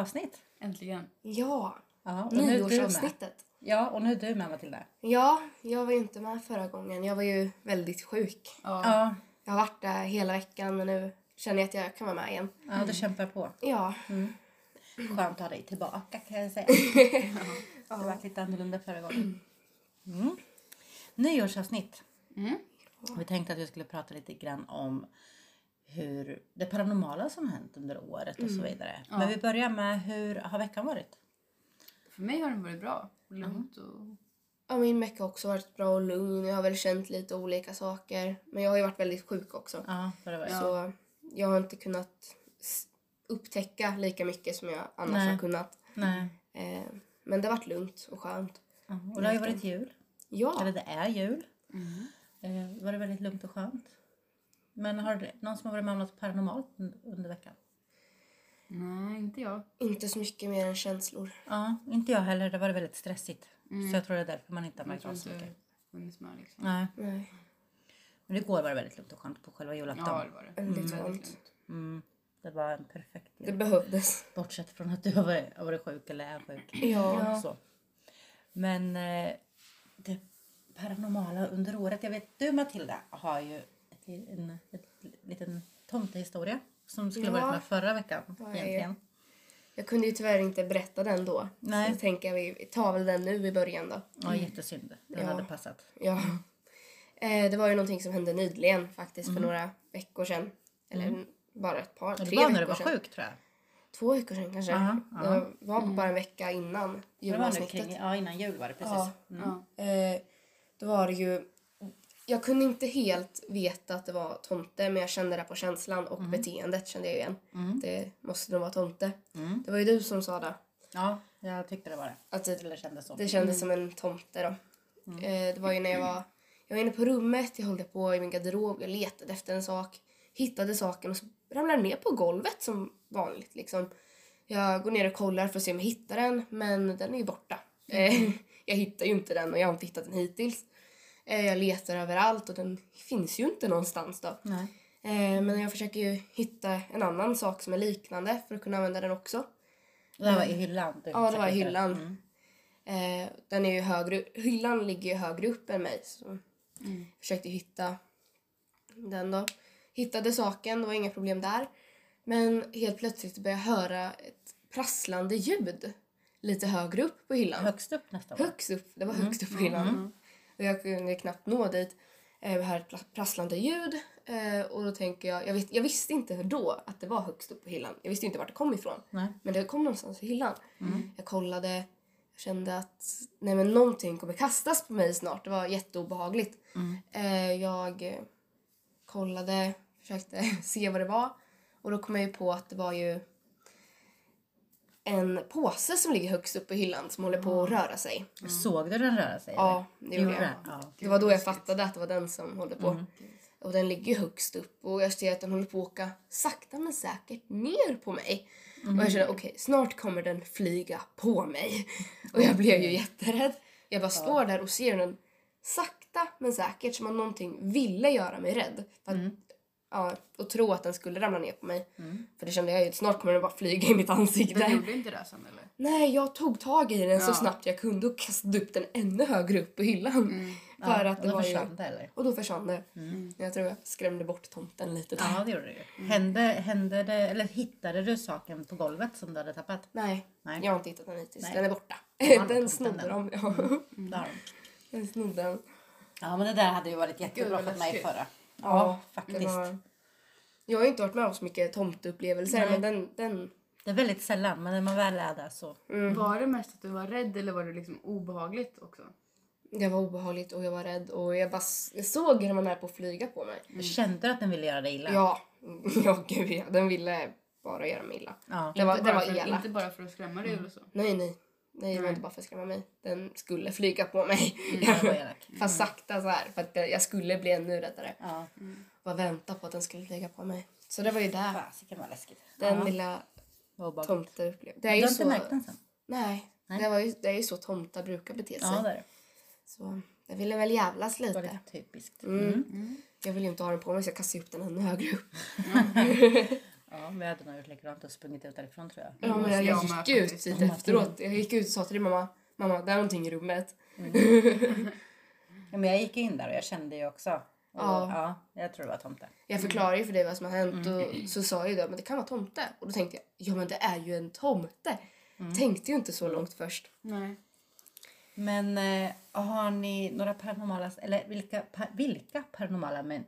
avsnitt. Äntligen. Ja, Ja, och nu är du med. nyårsavsnittet. Ja, och nu är du med Matilda. Ja, jag var ju inte med förra gången. Jag var ju väldigt sjuk. Ja. Ja, Jag har varit där hela veckan men nu känner jag att jag kan vara med igen. ja du kämpar på. Ja, Skönt att ha dig tillbaka kan jag säga. Det har varit lite annorlunda förra gången. Mm. Nyårsavsnitt. Mm. Vi tänkte att vi skulle prata lite grann om hur det paranormala som hänt under året och så vidare. Men vi börjar med hur har veckan varit? För mig har den varit bra. Lugnt och... ja min vecka har också varit bra och lugn. Jag har väl känt lite olika saker. Men jag har ju varit väldigt sjuk också. Ja, det var. Så jag har inte kunnat upptäcka lika mycket som jag annars Nej. har kunnat. Nej. Eh, men det har varit lugnt och skönt. Ja, och det har ju varit jul. Ja, Eller det är jul. Mm. Eh, var det väldigt lugnt och skönt. Men har det någon som har varit med om något paranormalt un- under veckan? Nej, inte jag. inte så mycket mer än känslor. Ja, inte jag heller. Det var väldigt stressigt. Mm. Så jag tror det är därför man inte har märkt av så mycket. med liksom. Nej. Nej, Men igår var det väldigt lugnt och skönt på själva julafton. Ja, det var det. Väldigt Väldigt skönt. Mm, det var en perfekt det jul. behövdes. Bortsett från att du har varit, har varit sjuk eller är sjuk. Ja. Så. Men eh, det paranormala under året. Jag vet du Matilda har ju en ett, liten tomtehistoria som skulle Ja. varit med förra veckan Ja, egentligen. Jag kunde ju tyvärr inte berätta den då. Nej. Så jag tänker jag vi tar väl den nu i början då. Ja, jättesynd. Det Ja. hade passat. Ja. Eh, det var ju någonting som hände nyligen faktiskt för några veckor sedan. Eller bara ett par, Ja, det tre var veckor när du var sedan. sjuk tror jag. Två veckor sedan kanske. Ja, ja. Det var bara en vecka innan Det var julavsnittet. ja, innan jul var det precis. Ja. Ja. Eh, då var det ju... Jag kunde inte helt veta att det var tomte men jag kände det på känslan och beteendet kände jag igen. Det måste nog vara tomte. Mm. Det var ju du som sa det. Ja, jag tyckte det var det. Att det, Eller kändes så. det kändes som en tomte då. Eh, det var ju när jag var, jag var inne på rummet, jag höll på i min garderob, jag letade efter en sak. Hittade saken och så ramlade ner på golvet som vanligt liksom. Jag går ner och kollar för att se om jag hittar den men den är ju borta. Eh, jag hittar ju inte den och jag har inte hittat den hittills. Eh, jag letar överallt och den finns ju inte någonstans då. Nej. Eh, men jag försöker ju hitta en annan sak som är liknande för att kunna använda den också. Det var i hyllan? du Ja, det var i hyllan. Mm. Eh, den är ju högre, hyllan ligger ju högre upp än mig. Så jag försökte hitta den då. Hittade saken, det var inga problem där. Men helt plötsligt började jag höra ett prasslande ljud lite högre upp på hyllan. Högst upp nästan? Högst upp, det var högst upp på hyllan. Och jag kunde knappt nå dit. Eh, hörde ett prasslande ljud eh, och då tänker jag, jag, vis, jag visste inte då att det var högst upp på hyllan. Jag visste inte vart det kom ifrån. Nej. Men det kom någonstans i hyllan. Jag kollade, jag kände att nej men någonting kommer kastas på mig snart. Det var jätteobehagligt. Eh, jag eh, kollade, försökte se vad det var. Och då kom jag på att det var ju en påse som ligger högst upp på hyllan som håller på att röra sig. Såg du den röra sig? Ja, det gjorde jag. Ja. Det var då jag fattade att det var den som håller på. Och den ligger högst upp och jag ser att den håller på att åka sakta men säkert ner på mig. Och jag känner okej, snart kommer den flyga på mig. Och jag blev ju jätterädd. Jag bara står där och ser den sakta men säkert som om någonting ville göra mig rädd. För att, ja, och tro att den skulle ramla ner på mig. För det kände jag ju, snart kommer den bara flyga i mitt ansikte. Men gjorde inte det sen eller? Nej, jag tog tag i den så Ja. snabbt jag kunde och kastade upp den ännu högre upp på hyllan. För att och det var ju... försvann det eller? Och då försvann det. Jag tror jag skrämde bort tomten lite där. Ja det gjorde det ju. Hände, hände det, eller hittade du saken på golvet som du hade tappat? Nej, Nej. jag har inte hittat den hittills. Den är borta. den tomten snodde den. de. Ja. Du. Den snodde den. Ja men det där hade ju varit Gud, jättebra vad för mig förra. Ja, Ja, faktiskt. var- Jag har inte varit med om så mycket tomteupplevelser men den, den... Det är väldigt sällan men när man väl är där så. Var det mest att du var rädd eller var det liksom obehagligt också? Det var obehagligt och jag var rädd och jag bara jag såg hur man är på att flyga på mig. Du kände att den ville göra dig illa? Ja, ja gud ja. Den ville bara göra mig illa. Ja. Det var, Inte det bara var för, elakt. Inte bara för att skrämma dig eller så? Nej, nej. Nej, det var inte bara för att skrämma mig. Den skulle flyga på mig. elak. Fast sakta så här för att jag skulle bli ännu räddare. Ja. Bara vänta på att den skulle flyga på mig. Så det var ju där. Fasiken vad läskigt. Den ja. lilla obehagligt. tomteupplevelsen. Det är Du har inte så... märkt den sen? Nej. Nej. Det, var ju, det är ju så tomtar brukar bete sig. Ja det är det. Så jag ville väl jävlas Det var lite. lite typiskt. Mm. Jag vill ju inte ha den på mig så jag kastar upp den ännu högre upp. Ja, Ja, vi hade nog gjort likadant och sprungit ut därifrån tror jag. Ja, men jag, Jag jag gick ut dit efteråt. Jag gick ut och sa till din mamma, mamma det är någonting i rummet. Ja, men jag gick in där och jag kände ju också. Och, Ja. ja. Jag tror det var tomte. Jag förklarade ju för dig vad som har hänt och så sa jag ju då, men det kan vara tomte. Och då tänkte jag, ja men det är ju en tomte. Tänkte ju inte så långt först. Nej. Men eh, har ni några paranormala, eller vilka, pa, vilka paranormala men,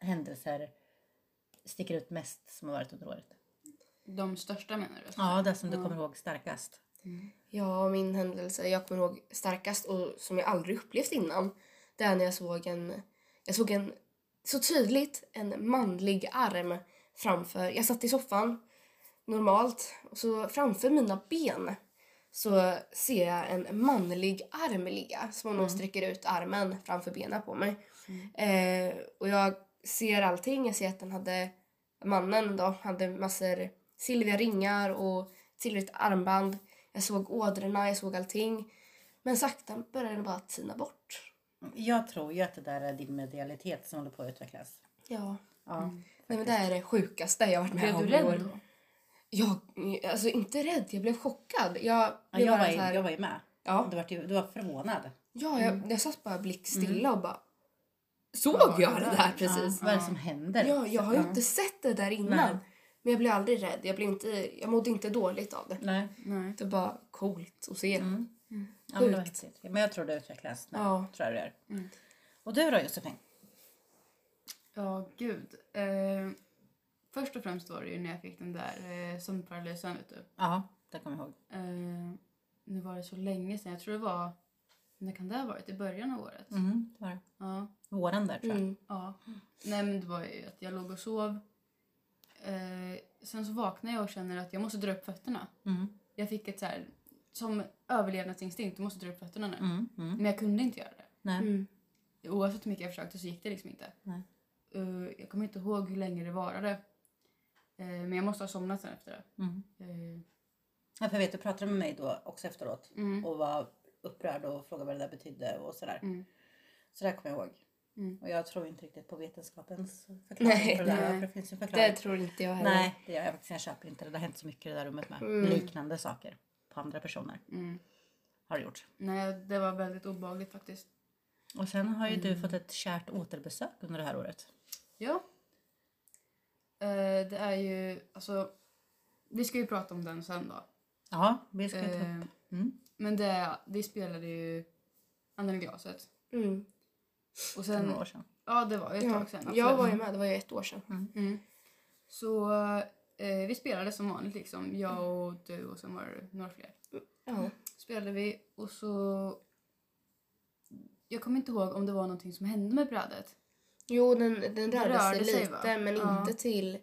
händelser sticker ut mest som har varit under året? De största menar du? Ja, det som du kommer ihåg starkast. Ja, min händelse jag kommer ihåg starkast och som jag aldrig upplevt innan. Det är när jag såg en, jag såg en, så tydligt en manlig arm framför, jag satt i soffan normalt och så framför mina ben så ser jag en manlig arm ligga som om någon sträcker ut armen framför benen på mig. Eh, och jag ser allting, jag ser att den hade, mannen då, hade massor silvriga ringar och silvrigt armband. Jag såg ådrorna, jag såg allting. Men sakta började den bara tina bort. Jag tror ju att det där är din medialitet som håller på att utvecklas. Ja. Ja. Nej men det är det sjukaste jag har varit med Blev om du i år. rädd då? Jag, alltså inte rädd, jag blev chockad. Jag, Ja, blev jag, bara var ju, här- jag var ju med. Ja. Du, var, du var förvånad. Ja, jag, jag satt bara blickstilla och bara... Såg var jag det där? precis? Vad är det som händer? Ja, jag har ju Ja. inte sett det där innan. Nej. Men jag blev aldrig rädd. Jag, blev inte, jag mådde inte dåligt av det. Nej. Nej. Det var coolt att se. Mm. Ja, men. Men jag tror det utvecklas. Nej, Ja. tror jag det gör. Mm. Och du då Josefin? Ja, gud. Eh, först och främst var det ju när jag fick den där eh, sömnparalysen, vet du. Ja, det kommer jag ihåg. Eh, nu var det så länge sedan. Jag tror det var... När kan det ha varit? I början av året? Mm, det var det. Ja. Våren där tror jag. Mm. ja. Nej, men det var ju att jag låg och sov. Eh, sen så vaknade jag och känner att jag måste dra upp fötterna. Mm. Jag fick ett så här... Som överlevnadsinstinkt, du måste dra upp fötterna nu. Mm. Mm. Men jag kunde inte göra det. Nej. Mm. Oavsett hur mycket jag försökte så gick det liksom inte. Nej. Eh, jag kommer inte ihåg hur länge det varade. Eh, men jag måste ha somnat sen efter det. Mm. Eh, Ja, för jag vet, du pratade med mig då också efteråt mm. och var upprörd och frågade vad det där betydde och sådär. Mm. Så det kommer jag ihåg. Mm. Och jag tror inte riktigt på vetenskapens förklaring Nej, på det där. nej. För det finns en förklaring. Det tror inte jag heller. Nej, det gör jag faktiskt. Jag köper inte det. Det har hänt så mycket i det där rummet med. Mm. Liknande saker på andra personer Mm. har det gjort. Nej, det var väldigt obehagligt faktiskt. Och sen har ju du fått ett kärt återbesök under det här året. Ja. Eh, det är ju, alltså, vi ska ju prata om den sen då. Ja, vi ska ta Eh, upp. Mm. men det, vi spelade ju Anden i glaset. Mm. Och sen, några år sedan. ja det var ju ett Ja. tag sedan. Jag absolut. var ju med, det var ju ett år sedan. Mm. Så eh, vi spelade som vanligt liksom. Jag och du och sen var det några fler. Ja. Spelade vi och så... Jag kommer inte ihåg om det var någonting som hände med brädet. Jo, den, den Det rörde, rörde sig sig, lite, va? men Ja. inte till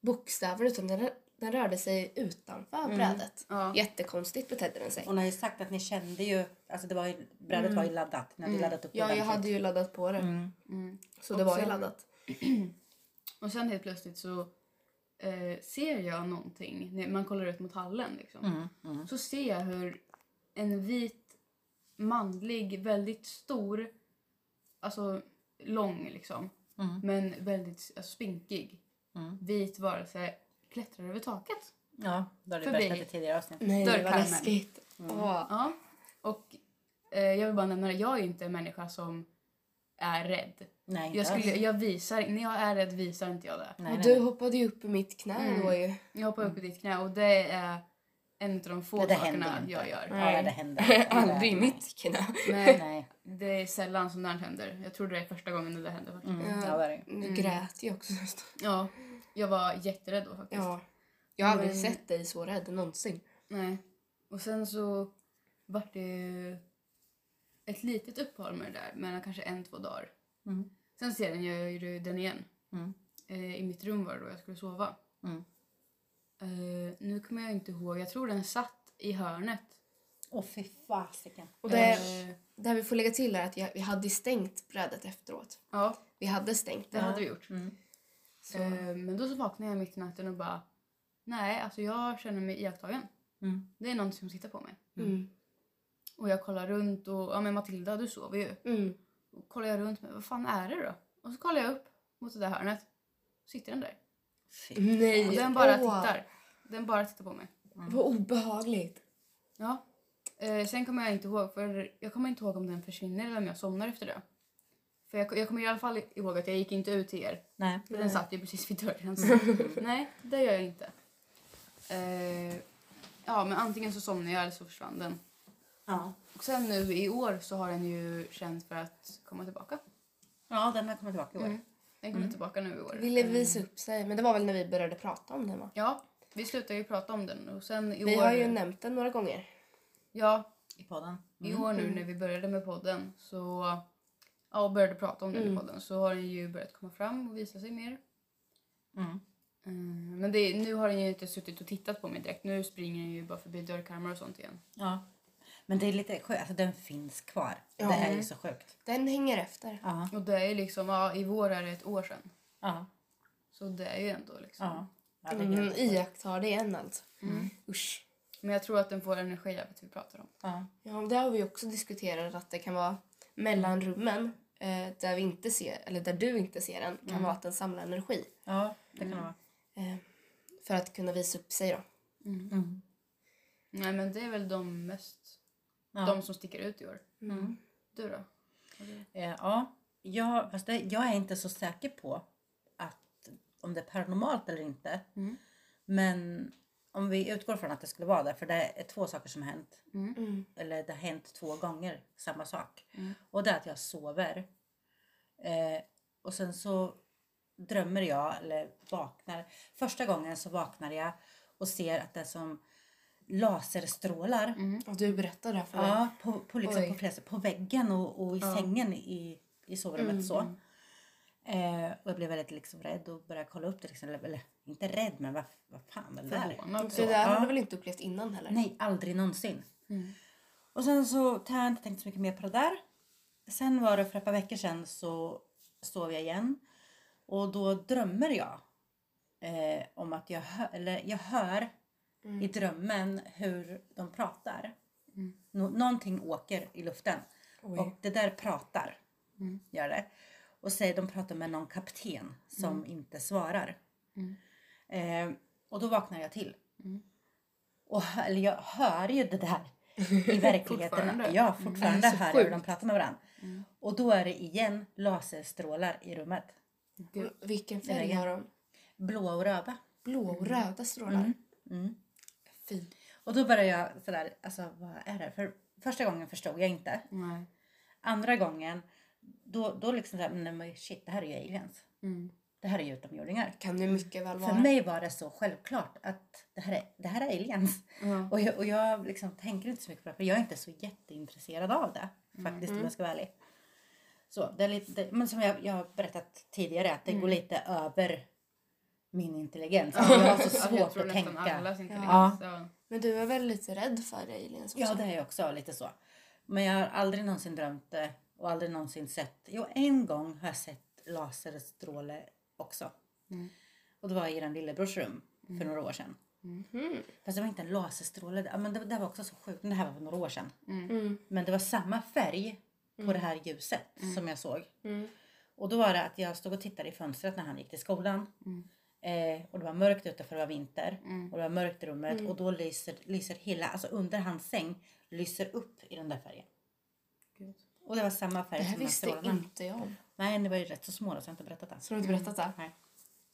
bokstäver utan den, den rörde sig utanför Mm. brädet. Ja. Jättekonstigt betedde den sig. Och ni har ju sagt att ni kände ju, alltså det var ju, brädet var ju laddat. Ni hade Mm. laddat upp Ja, jag hade ju laddat på det. Mm. Mm. Så Och det var ju sen- laddat. Och sen helt plötsligt så eh, ser jag någonting. När man kollar ut mot hallen liksom. Mm. Mm. Så ser jag hur en vit manlig, väldigt stor, alltså lång liksom. Mm. Men väldigt alltså, spinkig. Mm. Vit varelse klättrar över taket. Ja, det har du Förbi. berättat i tidigare avsnitt. Nej, det var Dörrkarmen. läskigt. Mm. Åh. Ja. Och eh, jag vill bara nämna det, jag är ju inte en människa som är rädd. Nej, inte Jag, skulle, alls. jag visar, när jag är rädd visar inte jag det. Nej, Och nej, du nej. hoppade ju upp i mitt knä Mm. då ju. Jag hoppar upp i ditt knä och det är en av de få Det där händer sakerna inte. jag gör. Nej. Ja, det händer. Aldrig i mitt knä. Nej, Nej. det är sällan som det här händer. Jag tror det är första gången det där händer faktiskt. Mm. Ja, det är det. Du Mm. grät ju också. Ja, jag var jätterädd då faktiskt. Ja. Jag har aldrig Men- sett dig så rädd någonsin. Nej. Och sen så vart det ett litet uppehåll med det där, mellan kanske en, två dagar. Mm. Sen sedan gör jag den igen. Mm. Eh, I mitt rum var det då jag skulle sova. Mm. Eh, nu kommer jag inte ihåg, jag tror den satt i hörnet. Åh fy fasiken. Och det, Eh, det vi får lägga till är att vi hade stängt brädet efteråt. ja, Vi hade stängt det det. hade vi gjort. Mm. Så, Eh, men då så vaknade jag mitt i natten och bara Nej, alltså jag känner mig iakttagen. Mm. Det är någon som tittar på mig. mm. Och jag kollar runt och ja men Matilda du sover ju. Mm. Och kollar jag runt med vad fan är det då? Och så kollar jag upp mot det där hörnet. Sitter den där. Nej, Och den bara åh, tittar. Den bara tittar på mig. Vad obehagligt. Ja. Eh, sen kommer jag inte ihåg, för jag kommer inte ihåg om den försvinner eller om jag somnar efter det. För jag, jag kommer i alla fall ihåg att jag gick inte ut till er. Nej. För den satt ju precis vid dörren. Så. Nej, det gör jag inte. Eh, ja, men antingen så somnade jag eller så försvann den. Ja. Och sen nu i år så har den ju känt för att komma tillbaka. ja, den har kommit tillbaka i år. Mm. Den kommer tillbaka nu i år. Ville visa upp sig, men det var väl när vi började prata om den va? Ja, vi slutade ju prata om den och sen i Vi år... har ju nämnt den några gånger. Ja, I podden. i år nu när vi började med podden så... Ja, och började prata om den i podden så har den ju börjat komma fram och visa sig mer. Mm. Mm, men det, nu har den ju inte suttit och tittat på mig direkt. Nu springer den ju bara förbi dörrkarmar och sånt igen. Ja. Men det är lite sjukt, alltså den finns kvar. Ja. Det är ju så sjukt. Den hänger efter. Ja. Och det är liksom, ja, i vår är det ett år sedan. Ja. Så det är ju ändå liksom. Ja. ja det är Mm, iakttar det än alltså. Usch. Men jag tror att den får energi av att vi pratar om. ja. Ja, det har vi också diskuterat att det kan vara mellan rummen eh, där vi inte ser, eller där du inte ser den, kan vara att den samlar energi. ja, det kan det vara. Eh, för att kunna visa upp sig då. Mm. Nej men det är väl de mest, Ja. de som sticker ut i år. Mm. Du då? Eh, ja, jag, fast det, jag är inte så säker på att, om det är paranormalt eller inte. Mm. Men om vi utgår från att det skulle vara det, för det är två saker som har hänt. Mm. Eller det har hänt två gånger, samma sak. Mm. Och det är att jag sover. Eh, och sen så drömmer jag, eller vaknar. Första gången så vaknar jag och ser att det är som laserstrålar. Och du berättade det här för mig. Ja, på, på, liksom på, flera, på väggen och, och i Ja. sängen i, i sovrummet Mm, så. Eh, och jag blev väldigt liksom rädd och började kolla upp det. Liksom, eller inte rädd men vad, vad fan är det där? Förvånad. Det där har du väl inte upplevt innan heller? Nej, aldrig någonsin. Mm. Och sen så har jag inte tänkt så mycket mer på det där. Sen var det för ett par veckor sedan så sov jag igen. Och då drömmer jag eh, om att jag, hör, eller jag hör i drömmen hur de pratar. Nå- någonting åker i luften. Oj. Och det där pratar. Gör det. Och säger de pratar med någon kapten som inte svarar. Eh, och då vaknar jag till. Och hö- eller jag hör ju det där i verkligheten. Fortfarande? Ja, fortfarande Mm, hör jag hur de pratar med varandra. Och då är det igen laserstrålar i rummet. Gud. Vilken färg har de? Blå och röda. Blå och röda strålar. Mm. Fint. Och då börjar jag sådär, alltså vad är det? För första gången förstod jag inte. Nej. Andra gången, då, då liksom såhär, men shit det här är ju aliens. Mm. Det här är ju utomjordingar. Kan det mycket väl vara. För mig var det så självklart att det här är, det här är aliens. Ja. Och jag, och jag liksom tänker inte så mycket på det för jag är inte så jätteintresserad av det. Faktiskt om jag ska vara ärlig. Så, det är lite, det, men som jag, jag har berättat tidigare att det går lite över min intelligens. Jag har så Alltså, jag svårt tror att tänka. Ja. Ja. Men du är väl lite rädd för aliens också? Ja, det är jag också lite så. Men jag har aldrig någonsin drömt det och aldrig någonsin sett. Jo, en gång har jag sett laserstråle också. Och det var i den lillebrors rum för några år sedan. Mhm. Fast det var inte en laserstråle. Ja, Men det, det var också så sjukt. Men Det här var för några år sedan. Mm. Men det var samma färg på det här ljuset som jag såg. Mm. Och då var det att jag stod och tittade i fönstret när han gick till skolan. Eh, och det var mörkt ute för det var vinter. Och det var mörkt i rummet. Och då lyser, lyser hela, alltså under hans säng, lyser upp i den där färgen. Gud. Och det var samma färg Det här som visste inte jag om. Nej, ni var ju rätt så små då så jag har inte berättat det. Så du har inte berättat det? Nej.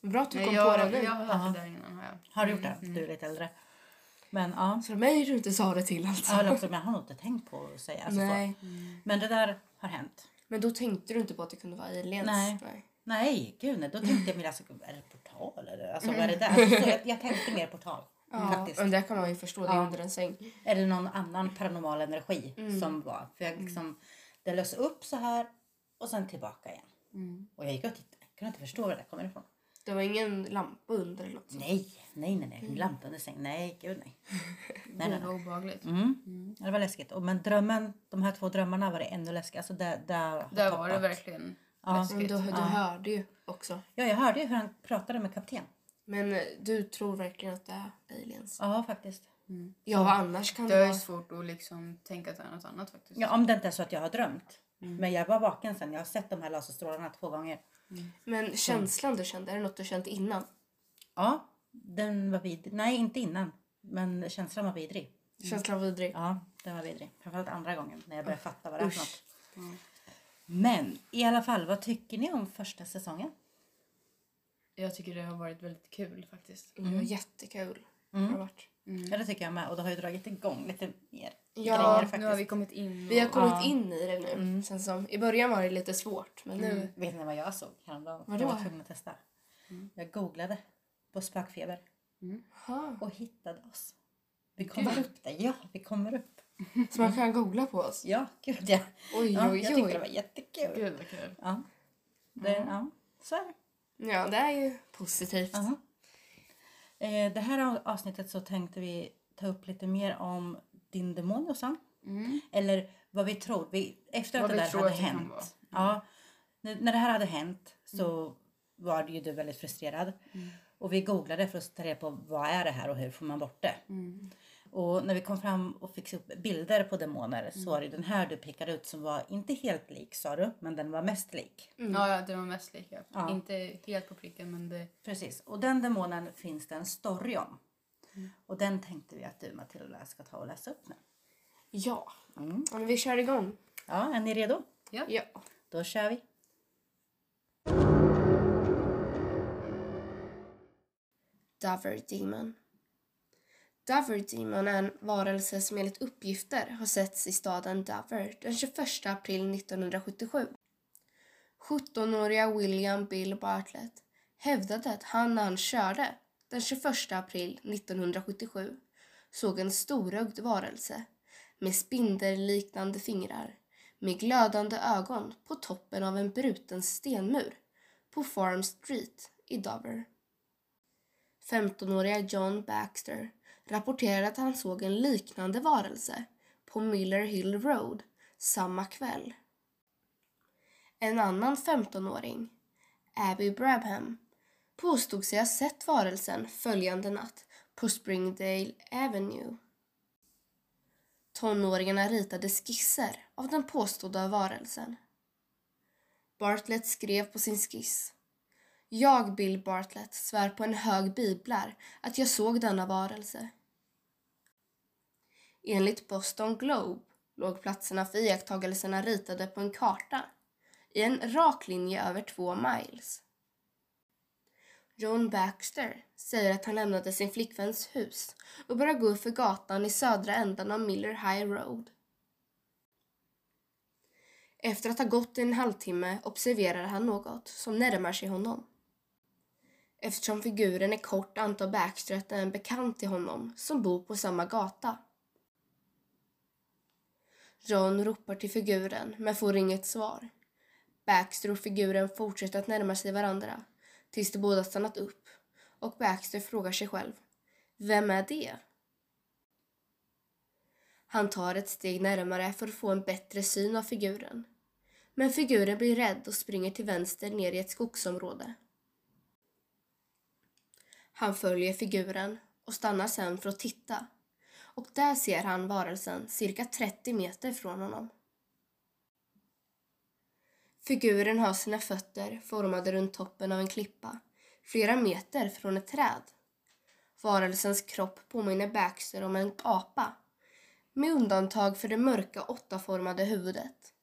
Bra att du Nej, kom jag, på det nu. jag har hört det där innan. Har jag. Har du gjort det? Du är lite äldre. Men ja. Så mig du inte sa det till alltså. Ja, eller också, men jag har nog inte tänkt på att säga. Alltså, Nej. Så. Men det där har hänt. Men då tänkte du inte på att det kunde vara aliens? Nej. Nej. Nej, gud nej. Då tänkte jag mer, alltså, är det portal eller? Alltså vad är det där? Alltså, så jag, jag tänkte mer portal. Ja, Faktiskt. men det kan man ju förstå. Det är Ja. under en säng. Är det någon annan paranormal energi som var? För jag liksom, det lös upp så här och sen tillbaka igen. Mm. Och jag gick och tittade. Jag kunde inte förstå var det där kommer ifrån. Det var ingen lampa under eller något sånt. Nej, nej, nej, nej. Lampa under sängen. Nej, gud nej. Nej, nej, nej. obehagligt. Mm. Ja, Det var läskigt. Och, men drömmen, de här två drömmarna var det ännu läskigare. Alltså där, där, Där var det verkligen Ja. Läskigt. du, du Ja. hörde ju också. Ja, jag hörde ju hur han pratade med kapten. Men eh, du tror verkligen att det är aliens? Ja, faktiskt. Ja, vad annars kan Det det är vara? svårt att liksom tänka att det är något annat faktiskt. Ja, om det inte är så att jag har drömt. Men jag var vaken sen. Jag har sett de här laserstrålarna två gånger. Men känslan du kände, är det något du känt innan? Ja, den var vidrig. Nej, inte innan. Men känslan var vidrig. Känslan vidrig. Ja, den var vidrig. Framförallt andra gången när jag började fatta vad det är för något. Men i alla fall, vad tycker ni om första säsongen? Jag tycker det har varit väldigt kul faktiskt. Det var jättekul. Har det varit. Ja, det tycker jag med. Och det har ju dragit igång lite mer Ja, grejer faktiskt. Nu har vi kommit in. Vi har och- kommit Ja. in i det nu. Känns som. I början var det lite svårt men nu... Vet ni vad jag såg häromdagen? Vadå? Jag var tvungen att testa. Jag googlade på spökfeber Aha. och hittade oss. Vi kommer upp där. Ja, vi kommer upp. Så man kan googla på oss. Ja, gud ja. Oj, ja oj, jag tyckte det var jättekul. Gud vad kul. Ja. Det, ja, så är det. Ja, det är ju positivt. Ja. Eh, det här avsnittet så tänkte vi ta upp lite mer om din demon Jossan. Eller vad vi tror. Vi, efter att Vad det vi där hade att det hänt. vara. Ja, när, det här hade hänt så var ju du väldigt frustrerad. Och vi googlade för att ta reda på vad är det här och hur får man bort det. Och när vi kom fram och fick upp bilder på demoner så var det den här du pekade ut som var inte helt lik sa du, men den var mest lik. Ja, ja, det var mest lika. Ja. Inte helt på pricken men det... Precis, och den demonen finns det en story om. Och den tänkte vi att du Matilda ska ta och läsa upp nu. Ja. Mm. ja men vi kör igång. Ja, är ni redo? Ja. Då kör vi. Dover Demon. Dover Demon är en varelse som enligt uppgifter har setts i staden Dover den 21 april 1977. 17-åriga William Bill Bartlett hävdade att han när han körde den 21 april 1977 såg en storögd varelse med spindelliknande fingrar med glödande ögon på toppen av en bruten stenmur på Farm Street i Dover. 15-åriga John Baxter rapporterade att han såg en liknande varelse på Miller Hill Road samma kväll. En annan 15-åring, Abby Brabham, påstod sig ha sett varelsen följande natt på Springdale Avenue. Tonåringarna ritade skisser av den påstådda varelsen. Bartlett skrev på sin skiss jag, Bill Bartlett, svär på en hög biblar att jag såg denna varelse. Enligt Boston Globe låg platserna för iakttagelserna ritade på en karta i en rak linje över två miles. John Baxter säger att han lämnade sin flickväns hus och började gå för gatan i södra änden av Miller High Road. Efter att ha gått i en halvtimme observerar han något som närmar sig honom. Eftersom figuren är kort antar Baxter att det är en bekant till honom som bor på samma gata. John ropar till figuren men får inget svar. Baxter och figuren fortsätter att närma sig varandra tills de båda stannat upp och Baxter frågar sig själv. Vem är det? Han tar ett steg närmare för att få en bättre syn av figuren. Men figuren blir rädd och springer till vänster ner i ett skogsområde. Han följer figuren och stannar sen för att titta. Och där ser han varelsen cirka 30 meter från honom. Figuren har sina fötter formade runt toppen av en klippa, flera meter från ett träd. Varelsens kropp påminner Baxter om en apa, med undantag för det mörka åttaformade huvudet.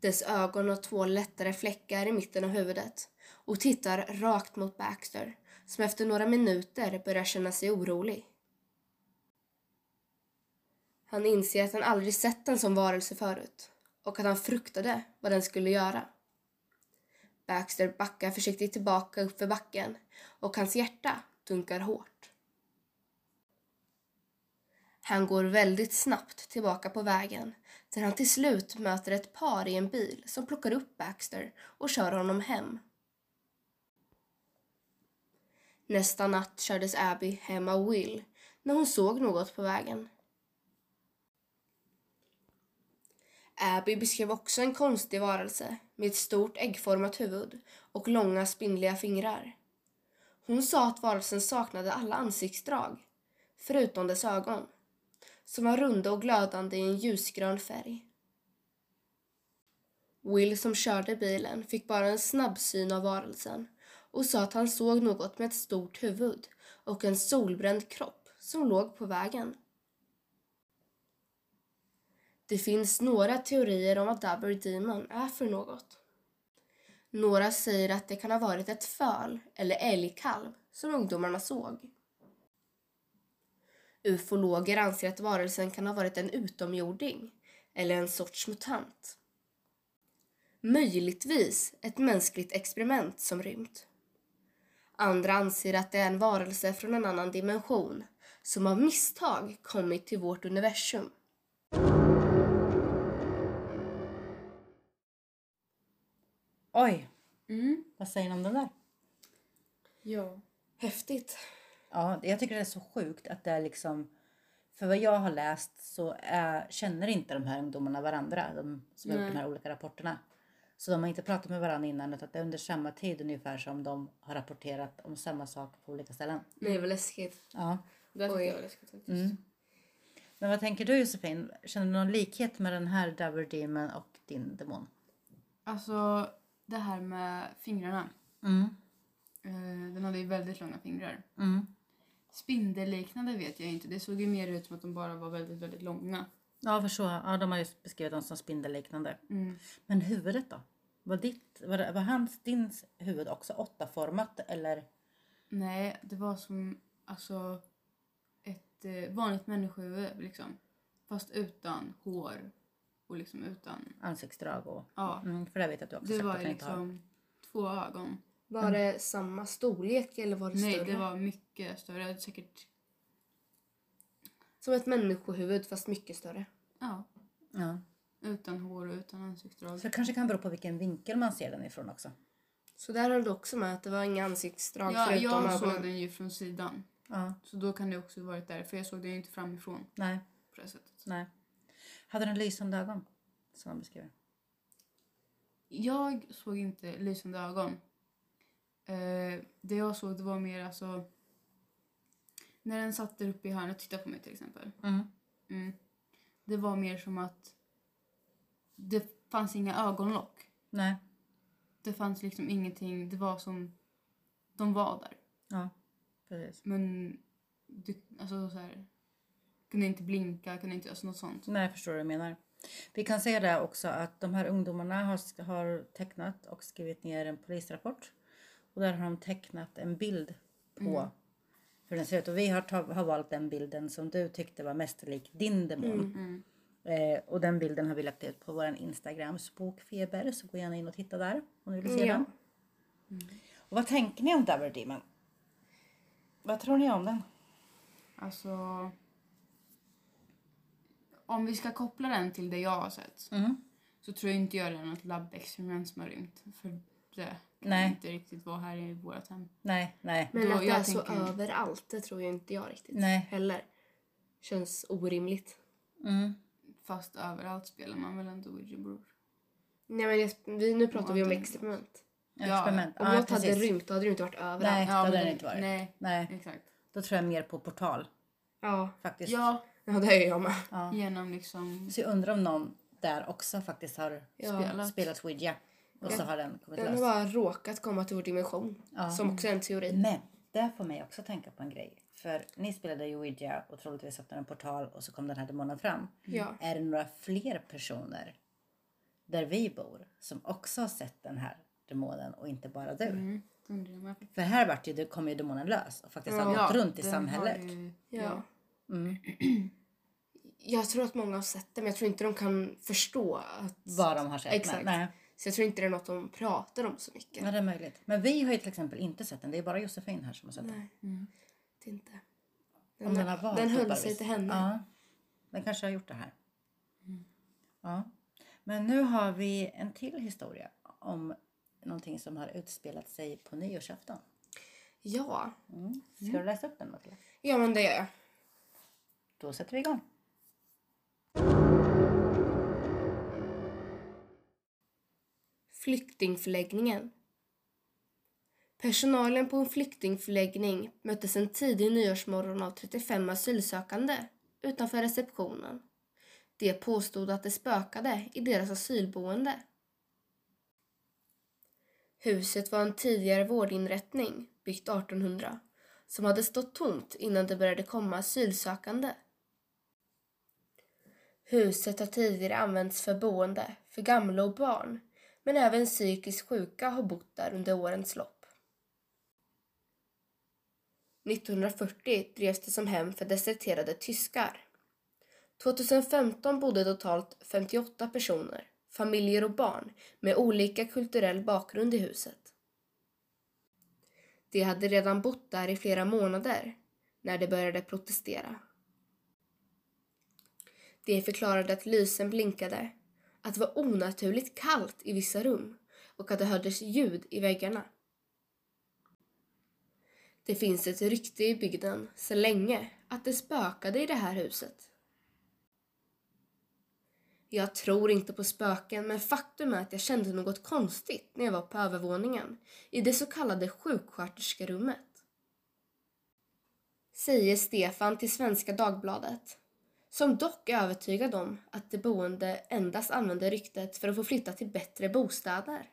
Dess ögon har två lättare fläckar i mitten av huvudet och tittar rakt mot Baxter som efter några minuter börjar känna sig orolig. Han inser att han aldrig sett en sån varelse förut och att han fruktade vad den skulle göra. Baxter backar försiktigt tillbaka uppför backen och hans hjärta dunkar hårt. Han går väldigt snabbt tillbaka på vägen där han till slut möter ett par i en bil som plockar upp Baxter och kör honom hem. Nästa natt kördes Abby hem av Will när hon såg något på vägen. Abby beskrev också en konstig varelse med ett stort äggformat huvud och långa spindliga fingrar. Hon sa att varelsen saknade alla ansiktsdrag, förutom dess ögon, som var runda och glödande i en ljusgrön färg. Will som körde bilen fick bara en snabb syn av varelsen och sa att han såg något med ett stort huvud och en solbränd kropp som låg på vägen. Det finns några teorier om vad Dubber Demon är för något. Några säger att det kan ha varit ett föl eller älgkalv som ungdomarna såg. Ufologer anser att varelsen kan ha varit en utomjording eller en sorts mutant. Möjligtvis ett mänskligt experiment som rymt. Andra anser att det är en varelse från en annan dimension som av misstag kommit till vårt universum. Oj, Mm. vad säger ni om den där? Ja. Häftigt. Ja, jag tycker det är så sjukt att det är liksom... För vad jag har läst så är, känner inte de här ungdomarna varandra, de som har gjort Nej. de här olika rapporterna. Så de har inte pratat med varandra innan utan det är under samma tid ungefär som de har rapporterat om samma sak på olika ställen. Är väl läskigt. Ja. Det tycker Oj. jag var läskigt faktiskt. Mm. Men vad tänker du Josefin? Känner du någon likhet med den här Dover Demon och din demon? Alltså, det här med fingrarna. Mm. Eh, den hade ju väldigt långa fingrar. Mm. Spindelliknande vet jag inte. Det såg ju mer ut som att de bara var väldigt, väldigt långa. Ja, för så. Ja, de har ju beskrivit dem som spindelliknande. Mm. Men huvudet då? Var, ditt, var, var hans, din huvud också åttaformat eller? Nej, det var som alltså ett eh, vanligt människohuvud liksom. Fast utan hår och liksom utan... ansiktsdrag och... Ja, Mm, för det vet jag att du också det sagt var att har. liksom två ögon. Var det samma storlek eller var det Nej, större? det var mycket större. Säkert... Som ett människohuvud fast mycket större. Ja, Ja. utan hår och utan ansiktsdrag. Så det kanske kan bero på vilken vinkel man ser den ifrån också. Så där höll du också med att det var inga ansiktsdrag Ja, förutom jag såg ögonen. den ju från sidan. Ja. Så då kan det också varit där. För jag såg den ju inte framifrån Nej, på det sättet. nej. Hade den lysande ögon? Som han beskriver. Jag såg inte lysande ögon. Eh, det jag såg det var mer alltså... När den satt där uppe i hörnet och tittade på mig till exempel. Mm. Mm. Det var mer som att det fanns inga ögonlock. Nej. Det fanns liksom ingenting. Det var som... De var där. Ja, precis. Men du, alltså så här, kunde inte blinka, kunde inte göra något sånt. Nej, jag förstår vad du menar. Vi kan säga det också att de här ungdomarna har, har tecknat och skrivit ner en polisrapport. Och där har de tecknat en bild på hur den ser ut. Och vi har, har valt den bilden som du tyckte var mest lik din demon. Mm. Eh, och den bilden har vi lagt ut på vår Instagram, Spokfeber. Så gå gärna in och titta där om ni vill se Ja. den. Och vad tänker ni om Dover Demon? Vad tror ni om den? Alltså... Om vi ska koppla den till det jag har sett Mm. så tror jag inte jag det är något labbexperiment som har rymt. För det kan Nej. inte riktigt vara här i vårt hem. Nej, nej. Men Då- att det jag är så tänker- överallt, det tror jag inte jag riktigt Nej. heller. Känns orimligt. Mm. Fast överallt spelar man väl ändå Ouija board. Nej men jag, vi, nu pratar vi om Ja, experiment. Experiment. Om Ja, något hade precis. rymt då hade det inte varit överallt. Nej, det hade den inte varit. Nej, Nej, exakt. då tror jag mer på portal Ja, faktiskt. Ja, ja det är jag med. Ja. genom liksom... Så jag undrar om någon där också faktiskt har Ja. spelat, spelat Ouija. Och så har den kommit Den har lös. bara råkat komma till vår dimension. Ja. Som också är en teori. Men det får mig också tänka på en grej. För ni spelade ju Ouija och troligtvis öppnade en portal och så kom den här demonen fram. Ja. Är det några fler personer där vi bor som också har sett den här demonen och inte bara du? Mm. För här vart ju, kom ju demonen lös och faktiskt har Ja, gått runt i den samhället. har ju- Ja. Mm. Jag tror att många har sett det men jag tror inte de kan förstå att... Vad de har sett. Exakt. Nej. Så jag tror inte det är något de pratar om så mycket. Ja, det är möjligt. Men vi har ju till exempel inte sett den. Det är bara Josefin här som har sett den. Nej, Mm. det är inte. Om den har valt den höll bara sig till henne. Ja, den kanske har gjort det här. Ja. Men nu har vi en till historia om någonting som har utspelat sig på nyårsafton. Ja. Mm. Ska du läsa upp den Matilda? ja, men det gör jag. Då sätter vi igång. Flyktingförläggningen. Personalen på en flyktingförläggning möttes en tidig nyårsmorgon av 35 asylsökande utanför receptionen. De påstod att det spökade i deras asylboende. Huset var en tidigare vårdinrättning, byggt 1800, som hade stått tomt innan det började komma asylsökande. Huset har tidigare använts för boende för gamla och barn, men även psykiskt sjuka har bott där under årens lopp. 1940 drevs det som hem för deserterade tyskar. 2015 bodde totalt 58 personer, familjer och barn med olika kulturell bakgrund i huset. De hade redan bott där i flera månader när de började protestera. De förklarade att lysen blinkade, att det var onaturligt kallt i vissa rum och att det hördes ljud i väggarna. Det finns ett rykte i bygden så länge att det spökade i det här huset. Jag tror inte på spöken men faktum är att jag kände något konstigt när jag var på övervåningen i det så kallade sjuksköterskerummet. Säger Stefan till Svenska Dagbladet som dock är övertygad om att de boende endast använder ryktet för att få flytta till bättre bostäder.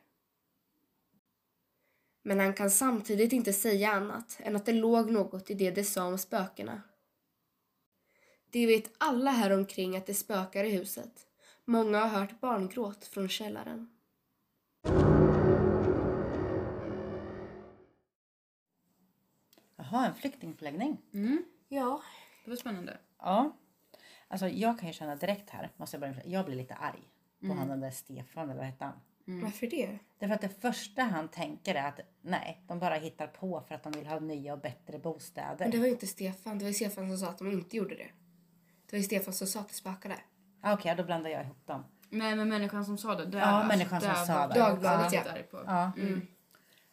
Men han kan samtidigt inte säga annat än att det låg något i det de sa om spökena. De vet alla här omkring att det spökar i huset. Många har hört barngråt från källaren. Jaha, en flyktingförläggning. Mm. Ja, Det var spännande. Ja. Alltså jag kan ju känna direkt här, måste jag börja med, jag blir lite arg på Mm. han den där Stefan eller vad hette han? varför det? Därför att det första han tänker är att nej, de bara hittar på för att de vill ha nya och bättre bostäder. Men det var ju inte Stefan, det var ju Stefan som sa att de inte gjorde det. Det var ju Stefan som sa att det spökade. Ah, Okej, då blandar jag ihop dem. Nej men människan som sa det. det Ja, människan som sa det. jag Dagbladet, ja. på. Ja. Mm.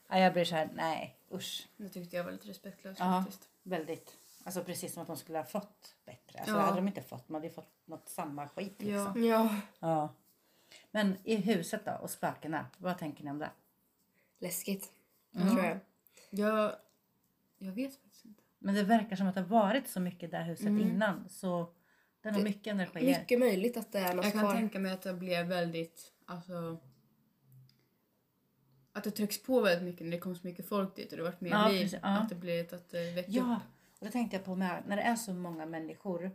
Ja, jag blir så här, nej usch. Det tyckte jag var lite respektlöst Ja, faktiskt. väldigt. Alltså precis som att de skulle ha fått bättre. Alltså Ja. det hade de inte fått, de hade ju fått något samma skit liksom. Ja. Ja. Men i huset då och spökena, vad tänker ni om det? Läskigt, Mm. tror jag. Jag, jag vet faktiskt inte. Men det verkar som att det har varit så mycket i det här huset Mm. innan så den har Det- mycket energier. Mycket möjligt att det är något Jag kan kvar. tänka mig att det blev väldigt, alltså... Att det trycks på väldigt mycket när det kom så mycket folk dit och det varit mer Ja, liv. precis, ja. Att det blir att det väckte Ja, upp. Och det tänkte jag på med när det är så många människor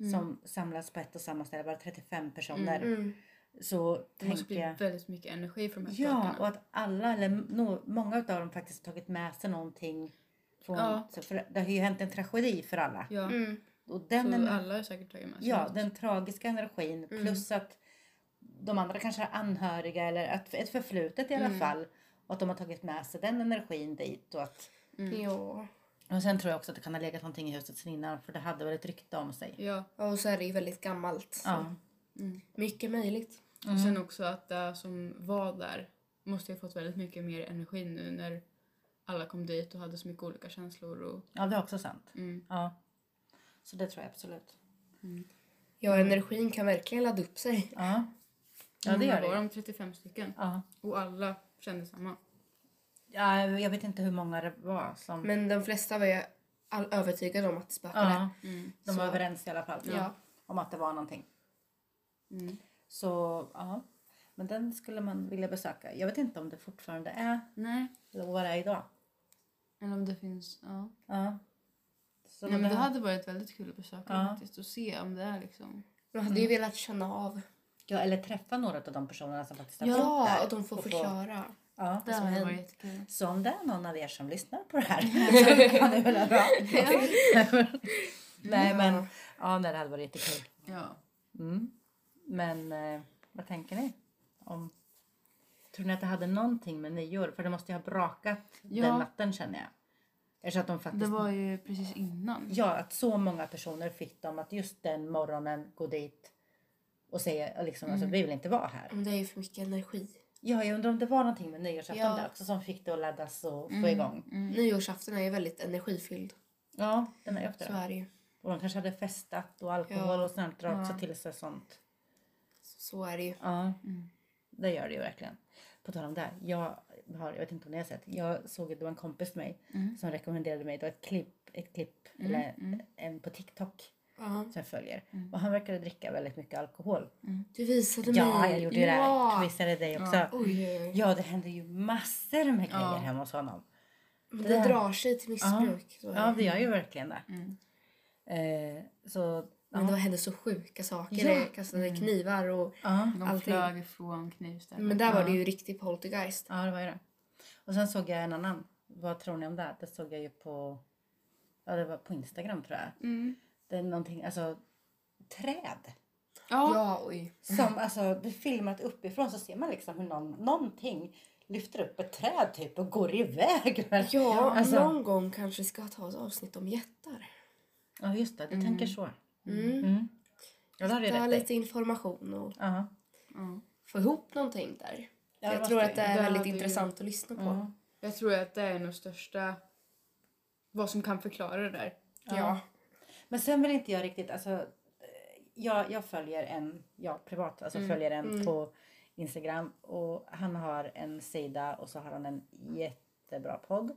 Mm. som samlas på ett och samma ställe, bara 35 personer. Mm. Så Det måste tänker bli jag... väldigt mycket energi från de här Ja, och att alla, eller no, många av dem faktiskt har tagit med sig någonting. Från, Ja. så för det har ju hänt en tragedi för alla. Ja, Mm. Och den, så alla har säkert tagit med sig ja, något. den tragiska energin Mm. plus att de andra kanske är anhöriga eller att, ett förflutet i alla Mm. fall. Och att de har tagit med sig den energin dit. Och, att, Mm. Ja. Och sen tror jag också att det kan ha legat någonting i huset sen innan för det hade väl ett rykte om sig. Ja. Och så är det ju väldigt gammalt. Så. Ja. Mm. Mycket möjligt. Mm. Och sen också att det som var där måste ha fått väldigt mycket mer energi nu när alla kom dit och hade så mycket olika känslor. Och, Ja, det är också sant. mm. Ja. Så det tror jag absolut. Ja, energin kan verkligen ladda upp sig. Ja, ja det gör var det. de 35 stycken Ja. och alla kände samma. Ja, jag vet inte hur många det var som... Men de flesta var ju all övertygade om att det spökade. ja, Mm. de var Så- överens i alla fall. Ja. Om att det var någonting. Mm. Så ja, men den skulle man vilja besöka. Jag vet inte om det fortfarande är Nej, eller vad det är idag. eller om det finns... Ja. Ja. Så Nej, men det här- hade varit väldigt kul att besöka Ja. faktiskt och se om det är liksom... De hade ju velat känna av. Ja, eller träffa några av de personerna som faktiskt har bott Ja, och de får få- förklara. Ja, Det som hänt. varit jättekul. Så om det är någon av er som lyssnar på det här så kan det väl bra. Nej men ja, det hade varit jättekul. Ja. Mm. Men eh, vad tänker ni? Om, tror ni att det hade någonting med nyår? För det måste ju ha brakat Ja. den natten känner jag. Eller så att de faktiskt... Det var ju precis innan. Ja, att så många personer fick dem att just den morgonen gå dit och säga liksom, alltså, vi vill inte vara här. Det är ju för mycket energi. Ja, jag undrar om det var någonting med nyårsafton Ja. där också som fick det att laddas och få Mm. igång. Mm. Nyårsafton är ju väldigt energifylld. Ja, den är ju ofta Så det. är det ju. Och de kanske hade festat och alkohol Ja. och sånt drar också Ja. till sig sånt. Så är det ju. Ja, Mm. det gör det ju verkligen. På tal om det, jag har, jag vet inte om ni har sett, jag såg, det var en kompis till mig Mm. som rekommenderade mig, det var ett klipp, ett klipp Mm, eller mm. en på TikTok. Ja. som jag följer. Och han verkade dricka väldigt mycket alkohol. Du visade mig. Ja, jag gjorde ja. det. Jag visade dig också. Ja. Ja. Oj, oj, oj. det hände ju massor med grejer Ja. hemma hos honom. Men Det det drar sig till missbruk. Ja, det gör ju verkligen det. Mm. Eh, så, Men ja. det hände så sjuka saker. Ja. Det kastade knivar och... Ja. De Allting. flög ifrån knivstället. Men där var Ja. det ju riktig poltergeist. ja, det var ju det. Och sen såg jag en annan. Vad tror ni om det? Det såg jag ju på, ja det var på Instagram tror jag. Mm. Det är någonting, alltså träd. Ja. Ja, oj. Som alltså, det är filmat uppifrån så ser man liksom hur någon, någonting lyfter upp ett träd typ och går iväg. Men, Ja, alltså, någon gång kanske ska ta ett avsnitt om jättar. ja just det, du Mm. tänker så. Mm. Mm. Ja, det har du Ta rätt i. lite information och Ja. Ja. få ihop någonting där. Ja, jag tror att det är Det väldigt hade ju- intressant att lyssna på. Ja. Jag tror att det är nog största... Vad som kan förklara det där. Ja. Men sen vill inte jag riktigt, alltså eh, jag, jag följer en, jag privat, alltså följer en på Instagram och han har en sida och så har han en jättebra podd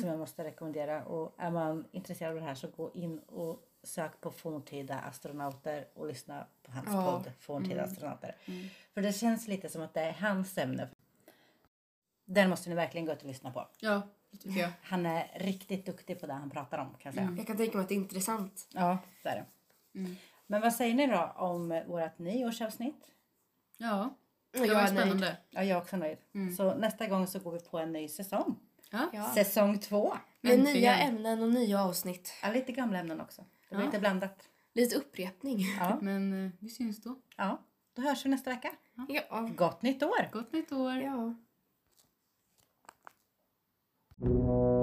som jag måste rekommendera och är man intresserad av det här så gå in och sök på forntida astronauter och lyssna på hans Ja. podd Forntida astronauter. För det känns lite som att det är hans ämne. Den måste ni verkligen gå ut och lyssna på. Ja, tycker jag. Han är riktigt duktig på det han pratar om kan jag säga. Jag kan tänka mig att det är intressant. Ja, det är det. Mm. Men vad säger ni då om vårt nyårsavsnitt? Ja, det Jag var är nöjd. spännande. Ja, jag är också nöjd. Så nästa gång så går vi på en ny säsong. Ja. Säsong två. Med Äntligen. nya ämnen och nya avsnitt. Ja, lite gamla ämnen också. Det var Ja. lite blandat. Lite upprepning. Ja, Men eh, vi syns då. ja. Då hörs vi nästa vecka. Ja. Gott nytt år! Gott nytt år! ja. Thank you.